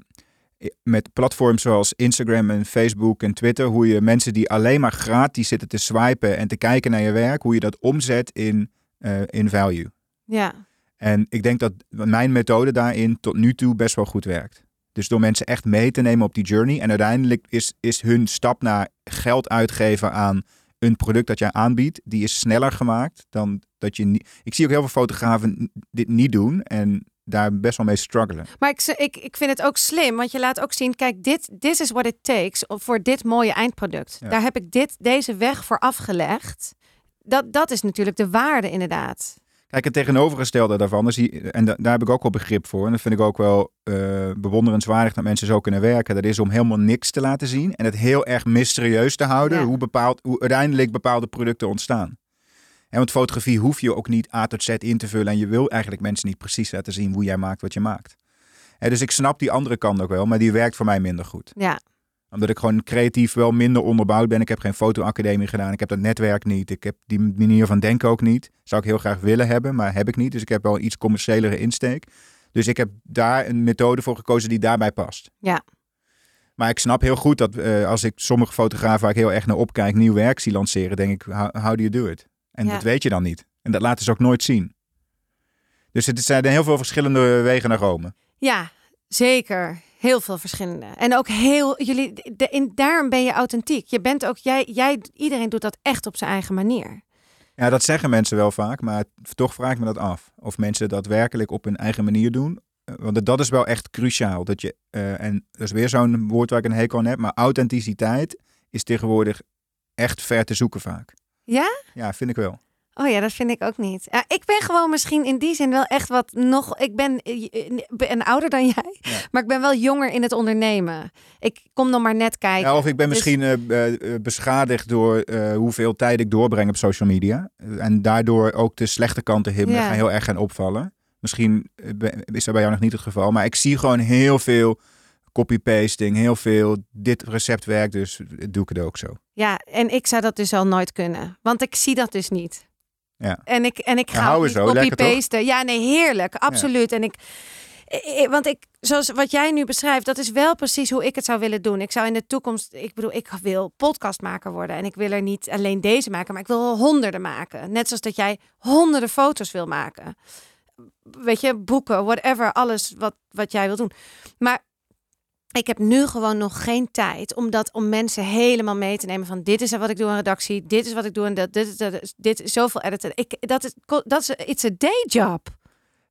met platforms zoals Instagram en Facebook en Twitter, hoe je mensen die alleen maar gratis zitten te swipen en te kijken naar je werk, hoe je dat omzet in, uh, in value. Ja. En ik denk dat mijn methode daarin tot nu toe best wel goed werkt. Dus door mensen echt mee te nemen op die journey. En uiteindelijk is, is hun stap naar geld uitgeven aan een product dat jij aanbiedt, die is sneller gemaakt dan dat je niet. Ik zie ook heel veel fotografen dit niet doen en daar best wel mee struggelen. Maar ik, ik, ik vind het ook slim, want je laat ook zien, kijk, dit this is what it takes voor dit mooie eindproduct. Ja. Daar heb ik dit, deze weg voor afgelegd. Dat, dat is natuurlijk de waarde inderdaad. Kijk, het tegenovergestelde daarvan, is die, en da, daar heb ik ook wel begrip voor. En dat vind ik ook wel uh, bewonderenswaardig dat mensen zo kunnen werken. Dat is om helemaal niks te laten zien en het heel erg mysterieus te houden ja. hoe, bepaald, hoe uiteindelijk bepaalde producten ontstaan. En want fotografie hoef je ook niet A tot Z in te vullen en je wil eigenlijk mensen niet precies laten zien hoe jij maakt wat je maakt. En dus ik snap die andere kant ook wel, maar die werkt voor mij minder goed. Ja. Omdat ik gewoon creatief wel minder onderbouwd ben. Ik heb geen fotoacademie gedaan. Ik heb dat netwerk niet. Ik heb die manier van denken ook niet. Zou ik heel graag willen hebben, maar heb ik niet. Dus ik heb wel iets commerciëlere insteek. Dus ik heb daar een methode voor gekozen die daarbij past. Ja. Maar ik snap heel goed dat uh, als ik sommige fotografen waar ik heel erg naar opkijk nieuw werk zie lanceren, denk ik, how, how do you do it? En ja. dat weet je dan niet. En dat laten ze ook nooit zien. Dus het zijn heel veel verschillende wegen naar Rome. Ja, zeker. Heel veel verschillende. En ook heel, jullie, de, in, daarom ben je authentiek. Je bent ook, jij, jij, iedereen doet dat echt op zijn eigen manier. Ja, dat zeggen mensen wel vaak, maar toch vraag ik me dat af. Of mensen dat werkelijk op hun eigen manier doen. Want dat is wel echt cruciaal. Dat je, uh, en dat is weer zo'n woord waar ik een hekel aan heb, maar authenticiteit is tegenwoordig echt ver te zoeken vaak. Ja? Ja, vind ik wel. Oh ja, dat vind ik ook niet. Ja, ik ben gewoon misschien in die zin wel echt wat nog. Ik ben, ben ouder dan [LAUGHS] jij, ja. maar ik ben wel jonger in het ondernemen. Ik kom dan maar net kijken. Ja, of ik ben dus... misschien uh, beschadigd door uh, hoeveel tijd ik doorbreng op social media. En daardoor ook de slechte kanten gaan heel erg gaan opvallen. Misschien is dat bij jou nog niet het geval, maar ik zie gewoon heel veel copy-pasting, heel veel dit recept werkt, dus doe ik het ook zo. Ja, en ik zou dat dus al nooit kunnen, want ik zie dat dus niet. Ja. En ik, en ik ga ja, copy-pasten. Ja, nee, heerlijk. Absoluut. Ja. En ik, want ik, zoals wat jij nu beschrijft, dat is wel precies hoe ik het zou willen doen. Ik zou in de toekomst, ik bedoel, ik wil podcastmaker worden. En ik wil er niet alleen deze maken, maar ik wil honderden maken. Net zoals dat jij honderden foto's wil maken. Weet je, boeken, whatever, alles wat, wat jij wil doen. Maar ik heb nu gewoon nog geen tijd om dat om mensen helemaal mee te nemen van dit is wat ik doe aan redactie, dit is wat ik doe en dat dit is dit is zoveel editen. Ik dat is dat is it's a day job.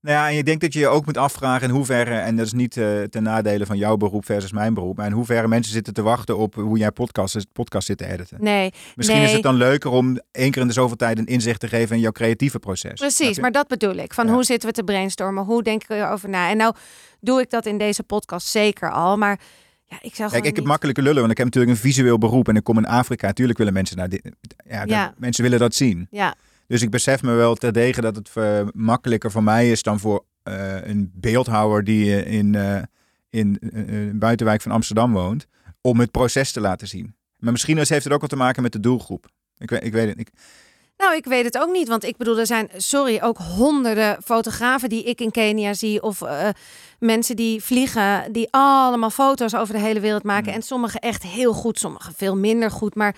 Nou ja, en je denkt dat je je ook moet afvragen in hoeverre, en dat is niet uh, ten nadele van jouw beroep versus mijn beroep, maar in hoeverre mensen zitten te wachten op hoe jij podcast, podcast zit te editen. Nee. Misschien nee. is het dan leuker om één keer in de zoveel tijd een inzicht te geven in jouw creatieve proces. Precies, maar dat bedoel ik. Van Ja. hoe zitten we te brainstormen? Hoe denk ik erover na? En nou doe ik dat in deze podcast zeker al, maar ja, ik zou Kijk, ik heb niet- makkelijke lullen, want ik heb natuurlijk een visueel beroep en ik kom in Afrika. Natuurlijk willen mensen naar dit. Ja, Ja. mensen willen dat zien. Ja, Dus ik besef me wel terdege dat het eh, makkelijker voor mij is dan voor eh, een beeldhouwer die eh, in, in een buitenwijk van Amsterdam woont, om het proces te laten zien. Maar misschien is- heeft het ook wat te maken met de doelgroep. Ik weet, ik weet het. Ik, Nou, ik weet het ook niet. Want ik bedoel, er zijn, sorry, ook honderden fotografen die ik in Kenia zie. Of mensen die vliegen, die allemaal foto's over de hele wereld maken. Mm. En sommige echt heel goed, sommige veel minder goed. Maar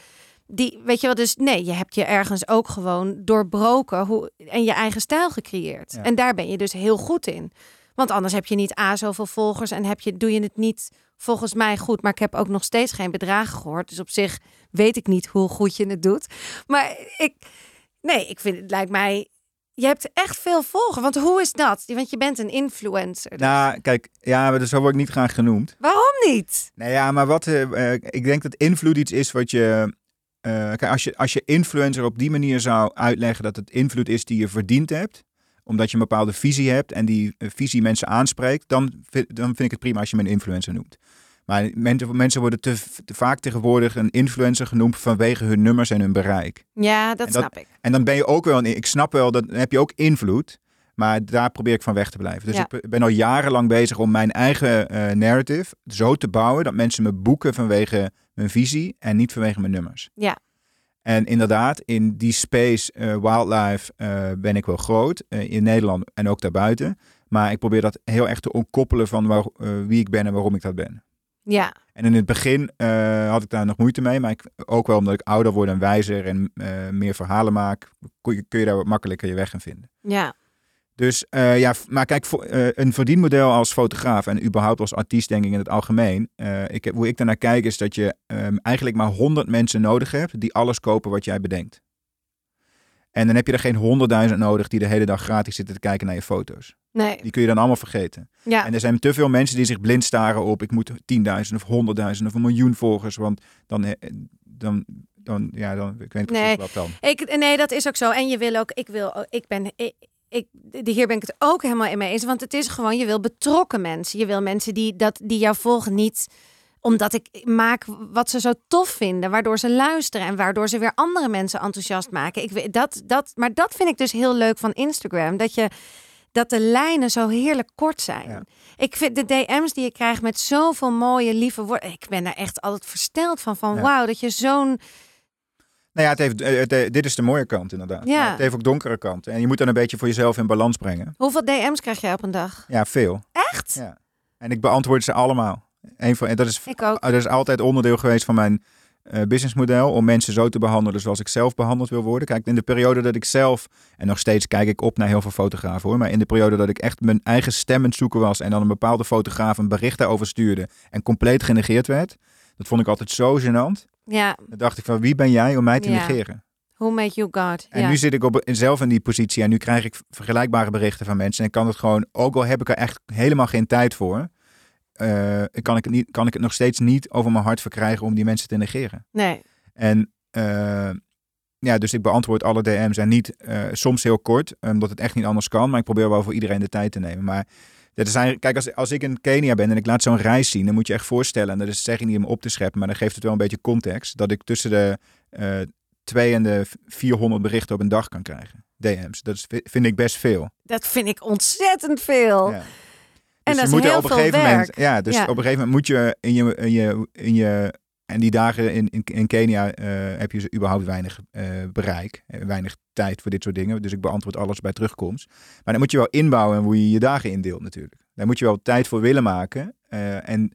die, weet je wel, dus nee, je hebt je ergens ook gewoon doorbroken hoe, en je eigen stijl gecreëerd. Ja. En daar ben je dus heel goed in. Want anders heb je niet A, zoveel volgers en heb je, doe je het niet volgens mij goed. Maar ik heb ook nog steeds geen bedragen gehoord. Dus op zich weet ik niet hoe goed je het doet. Maar ik, nee, ik vind het lijkt mij. Je hebt echt veel volgers. Want hoe is dat? Want je bent een influencer. dus- nou, kijk, ja, maar zo word ik niet graag genoemd. Waarom niet? Nou ja, maar wat, eh, eh, ik denk dat invloed iets is wat je. Eh, kijk, als je, als je influencer op die manier zou uitleggen dat het invloed is die je verdiend hebt, omdat je een bepaalde visie hebt en die eh, visie mensen aanspreekt, dan, vind- dan vind ik het prima als je me een influencer noemt. Maar mensen, worden te, te vaak tegenwoordig een influencer genoemd vanwege hun nummers en hun bereik. Ja, dat, dat- snap ik. En dan ben je ook wel, ik snap wel, dat dan heb je ook invloed. Maar daar probeer ik van weg te blijven. Dus Ja. ik ben al jarenlang bezig om mijn eigen eh, narrative zo te bouwen dat mensen me boeken vanwege mijn visie en niet vanwege mijn nummers. Ja. En inderdaad, in die space eh, wildlife eh, ben ik wel groot. in Nederland en ook daarbuiten. Maar ik probeer dat heel erg te ontkoppelen van waar, wie ik ben en waarom ik dat ben. Ja, En in het begin had ik daar nog moeite mee. Maar ik, ook wel omdat ik ouder word en wijzer en meer verhalen maak, kun je, kun je daar wat makkelijker je weg in vinden. ja, Dus eh, ja, maar kijk, voor, eh, een verdienmodel als fotograaf en überhaupt als artiest, denk ik in het algemeen. eh, ik heb, hoe ik daarnaar kijk, is dat je ehm, eigenlijk maar 100 mensen nodig hebt die alles kopen wat jij bedenkt. En dan heb je er geen honderdduizend nodig die de hele dag gratis zitten te kijken naar je foto's. nee, Die kun je dan allemaal vergeten. ja, En er zijn te veel mensen die zich blind staren op ik moet 10.000 of 100.000 of een miljoen volgers. Want dan, dan, dan ja, dan, ik weet niet precies Nee. wat dan. Ik, nee, dat is ook zo. En je wil ook, ik wil, ik ben, ik, ik, de- hier ben ik het ook helemaal in mee eens. Want het is gewoon, je wil betrokken mensen. Je wil mensen die, dat, die jou volgen niet omdat ik maak wat ze zo tof vinden, waardoor ze luisteren en waardoor ze weer andere mensen enthousiast maken. Ik, dat, dat, maar dat vind ik dus heel leuk van Instagram. Dat je dat de lijnen zo heerlijk kort zijn. Ja. Ik vind de DM's die je krijgt met zoveel mooie, lieve woorden. Ik ben daar echt altijd versteld van. Van Ja. wauw, dat je zo'n. Nou ja, het heeft, eh, het, eh, dit is de mooie kant inderdaad. Ja. Maar het heeft ook donkere kanten. En je moet dan een beetje voor jezelf in balans brengen. Hoeveel DM's krijg jij op een dag? Ja, veel. Echt? Ja. En ik beantwoord ze allemaal. Een van, en dat, is, Ik ook. dat is altijd onderdeel geweest van mijn eh, businessmodel. Om mensen zo te behandelen zoals ik zelf behandeld wil worden. Kijk, in de periode dat ik zelf, en nog steeds kijk ik op naar heel veel fotografen hoor. Maar in de periode dat ik echt mijn eigen stem aan het zoeken was. En dan een bepaalde fotograaf een bericht daarover stuurde. En compleet genegeerd werd. Dat vond ik altijd zo gênant. Ja, Dan dacht ik van wie ben jij om mij te Ja. negeren? who made you God? En ja. nu zit ik op, zelf in die positie en nu krijg ik vergelijkbare berichten van mensen. En kan het gewoon, ook al heb ik er echt helemaal geen tijd voor, eh, kan, ik het niet, kan ik het nog steeds niet over mijn hart verkrijgen om die mensen te negeren. Nee. En eh, ja, dus ik beantwoord alle DM's en niet eh, soms heel kort, omdat het echt niet anders kan. Maar ik probeer wel voor iedereen de tijd te nemen. Maar er zijn, kijk, als, als ik in Kenia ben en ik laat zo'n reis zien, dan moet je echt voorstellen, en dat is zeg ik niet om op te scheppen, maar dan geeft het wel een beetje context, dat ik tussen de eh 2 en de 400 berichten op een dag kan krijgen. DM's. Dat is, vind ik best veel. Dat vind ik ontzettend veel. Ja. En Dus dat je is moet heel op een veel gegeven werk. moment. Ja, dus Ja. op een gegeven moment moet je in je, in je, in je en die dagen in, in, in Kenia eh, heb je überhaupt weinig eh, bereik, eh, weinig tijd voor dit soort dingen. Dus ik beantwoord alles bij terugkomst. Maar dan moet je wel inbouwen hoe je je dagen indeelt natuurlijk. Daar moet je wel tijd voor willen maken. En,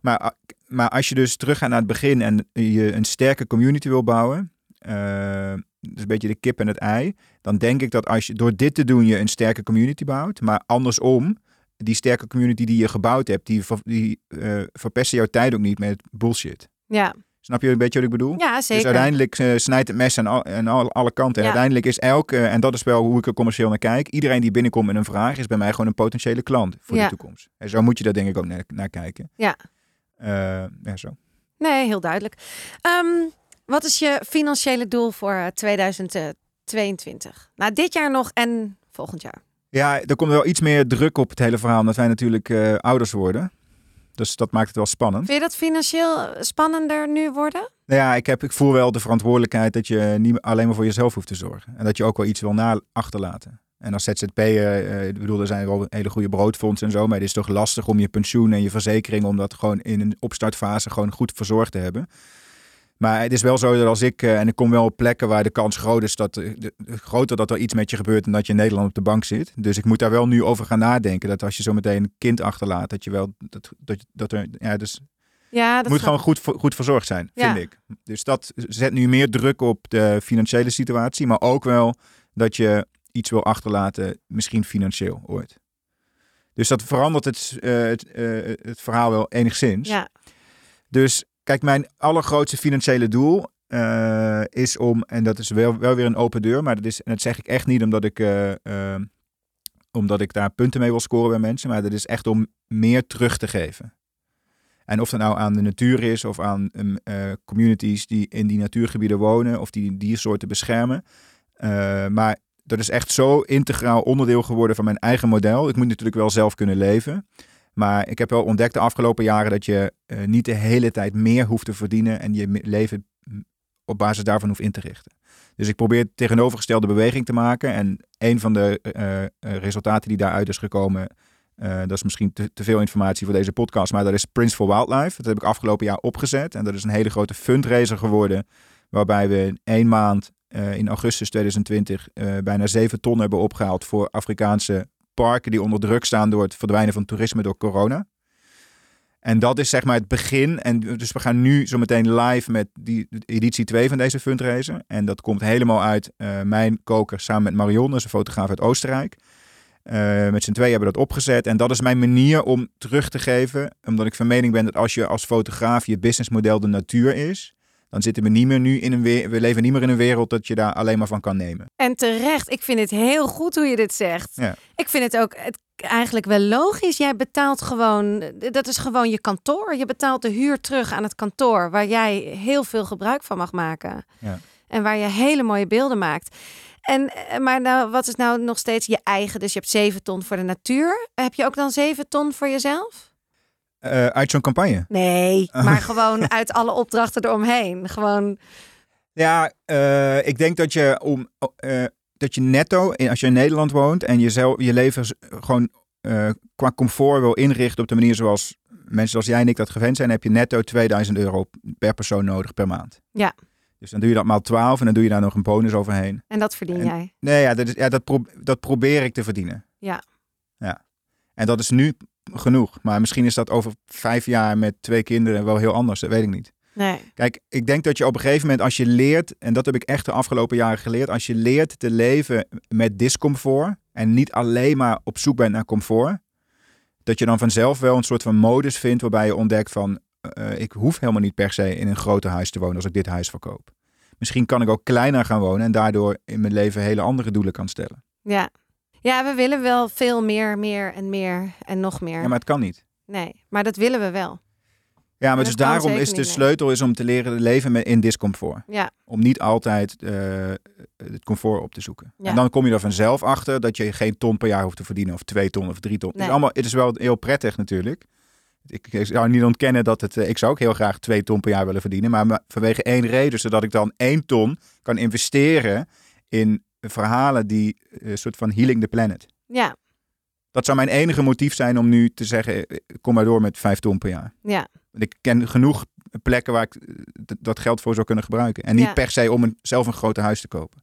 maar, a- maar als je dus teruggaat naar het begin en je een sterke community wil bouwen, eh, dus een beetje de kip en het ei, dan denk ik dat als je door dit te doen je een sterke community bouwt, maar andersom die sterke community die je gebouwd hebt, die, die verpesten jouw tijd ook niet met bullshit. Ja, Snap je een beetje wat ik bedoel? Ja, zeker. Dus uiteindelijk eh, snijdt het mes aan, al, aan al- alle kanten. Ja. uiteindelijk is elke, en dat is wel hoe ik er commercieel naar kijk, iedereen die binnenkomt met een vraag is bij mij gewoon een potentiële klant voor Ja. de toekomst. En zo moet je daar denk ik ook naar, naar kijken. Ja. Eh, ja, zo. Nee, heel duidelijk. Ehm, wat is je financiële doel voor eh, 2022? Nou, dit jaar nog en volgend jaar. Ja, er komt wel iets meer druk op het hele verhaal, omdat wij natuurlijk eh, ouders worden. Dus dat maakt het wel spannend. Vind je dat financieel spannender nu worden? Nou ja, ik, heb, ik voel wel de verantwoordelijkheid dat je niet alleen maar voor jezelf hoeft te zorgen. En dat je ook wel iets wil na achterlaten. En als ZZP'er, eh, ik bedoel, er zijn wel hele goede broodfondsen en zo, maar het is toch lastig om je pensioen en je verzekering, om dat gewoon in een opstartfase gewoon goed verzorgd te hebben. Maar het is wel zo dat als ik, eh, en ik kom wel op plekken waar de kans groot is dat, eh, de- groter dat er iets met je gebeurt en dat je in Nederland op de bank zit. Dus ik moet daar wel nu over gaan nadenken. Dat als je zo meteen een kind achterlaat, dat je wel, dat, dat, dat er, ja, dus Ja, dat moet gewoon goed, goed verzorgd zijn, Ja. vind ik. Dus dat zet nu meer druk op de financiële situatie, maar ook wel dat je iets wil achterlaten, misschien financieel ooit. Dus dat verandert het, eh, het, het verhaal wel enigszins. Ja, Dus kijk, mijn allergrootste financiële doel eh, is om, en dat is wel, wel weer een open deur, maar dat, is, en dat zeg ik echt niet omdat ik, eh, eh, omdat ik daar punten mee wil scoren bij mensen, maar dat is echt om meer terug te geven. En of dat nou aan de natuur is of aan ehm, eh, communities die in die natuurgebieden wonen of die diersoorten beschermen. Maar dat is echt zo integraal onderdeel geworden van mijn eigen model. Ik moet natuurlijk wel zelf kunnen leven. Maar ik heb wel ontdekt de afgelopen jaren dat je eh, niet de hele tijd meer hoeft te verdienen en je leven op basis daarvan hoeft in te richten. Dus ik probeer tegenovergestelde beweging te maken. En een van de eh, eh, resultaten die daaruit is gekomen, dat is misschien te, veel informatie voor deze podcast, maar dat is Prince for Wildlife. Dat heb ik afgelopen jaar opgezet. En dat is een hele grote fundraiser geworden, waarbij we in één maand in augustus 2020 eh, bijna 7 ton hebben opgehaald voor Afrikaanse parken die onder druk staan door het verdwijnen van toerisme door corona. En dat is zeg maar het begin. En dus we gaan nu zo meteen live met die editie 2 van deze fundraiser. En dat komt helemaal uit eh, mijn koker samen met Marion, dat is een fotograaf uit Oostenrijk. Eh, met z'n twee hebben dat opgezet. En dat is mijn manier om terug te geven. Omdat ik van mening ben dat als je als fotograaf je businessmodel de natuur is. Dan zitten we niet meer nu in een we, we leven niet meer in een wereld dat je daar alleen maar van kan nemen. en terecht. Ik vind het heel goed hoe je dit zegt. Ja. Ik vind het ook het, eigenlijk wel logisch. Jij betaalt gewoon, dat is gewoon je kantoor. Je betaalt de huur terug aan het kantoor waar jij heel veel gebruik van mag maken. Ja. En waar je hele mooie beelden maakt. En, eh, maar nou, wat is nou nog steeds je eigen? Dus je hebt zeven ton voor de natuur. Heb je ook dan zeven ton voor jezelf? Eh, uit zo'n campagne. Nee, maar gewoon uit alle opdrachten eromheen. Gewoon, Ja, eh, ik denk dat je om eh, dat je netto, als je in Nederland woont en je, zelf, je leven gewoon qua comfort wil inrichten op de manier zoals mensen zoals jij en ik dat gewend zijn, heb je netto 2000 euro per persoon nodig per maand. Ja. Dus dan doe je dat maal 12 en dan doe je daar nog een bonus overheen. en dat verdien En- jij. Nee, ja, dat, is, ja, dat, pro- dat probeer ik te verdienen. Ja. Ja. En dat is nu genoeg. Maar misschien is dat over vijf jaar met twee kinderen wel heel anders. Dat weet ik niet. Nee. Kijk, ik denk dat je op een gegeven moment als je leert, en dat heb ik echt de afgelopen jaren geleerd, als je leert te leven met discomfort en niet alleen maar op zoek bent naar comfort, dat je dan vanzelf wel een soort van modus vindt waarbij je ontdekt van, eh, ik hoef helemaal niet per se in een groter huis te wonen als ik dit huis verkoop. Misschien kan ik ook kleiner gaan wonen en daardoor in mijn leven hele andere doelen kan stellen. Ja. Ja, we willen wel veel meer, meer en meer en nog meer. Ja, maar het kan niet. Nee, maar dat willen we wel. Ja, maar dus daarom is de niet, nee. sleutel is om te leren leven in discomfort. Ja, Om niet altijd eh, het comfort op te zoeken. Ja. En dan kom je er vanzelf achter dat je geen ton per jaar hoeft te verdienen. Of twee ton of drie ton. Het, Nee. is allemaal, het is wel heel prettig natuurlijk. Ik, ik zou niet ontkennen dat het... eh, Ik zou ook heel graag twee ton per jaar willen verdienen. Maar ma- vanwege één reden. Zodat ik dan één ton kan investeren in verhalen die een soort van healing the planet. ja, Dat zou mijn enige motief zijn om nu te zeggen... eh, Kom maar door met vijf ton per jaar. ja. Want Ik ken genoeg plekken waar ik eh, dat geld voor zou kunnen gebruiken. En niet Ja. per se om een, zelf een groot huis te kopen.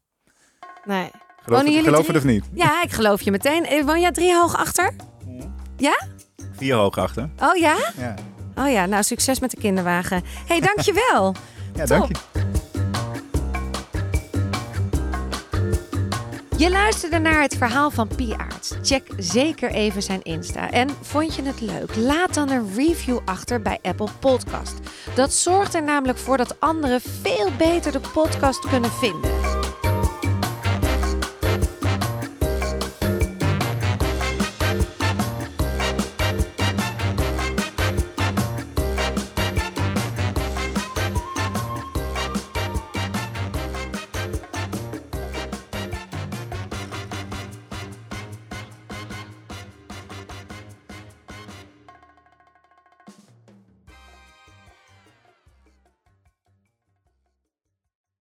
Nee. Geloof, het, jullie geloof drie? het of niet? Ja, ik geloof je meteen. Eh, Woon jij drie hoog achter? Vier hoog achter. Oh ja? Ja, Oh ja, nou succes met de kinderwagen. hey, dankjewel. [LAUGHS] ja dank je. Je luisterde naar het verhaal van Pi Aarts. Check zeker even zijn Insta. En vond je het leuk? Laat dan een review achter bij Apple Podcast. Dat zorgt er namelijk voor dat anderen veel beter de podcast kunnen vinden.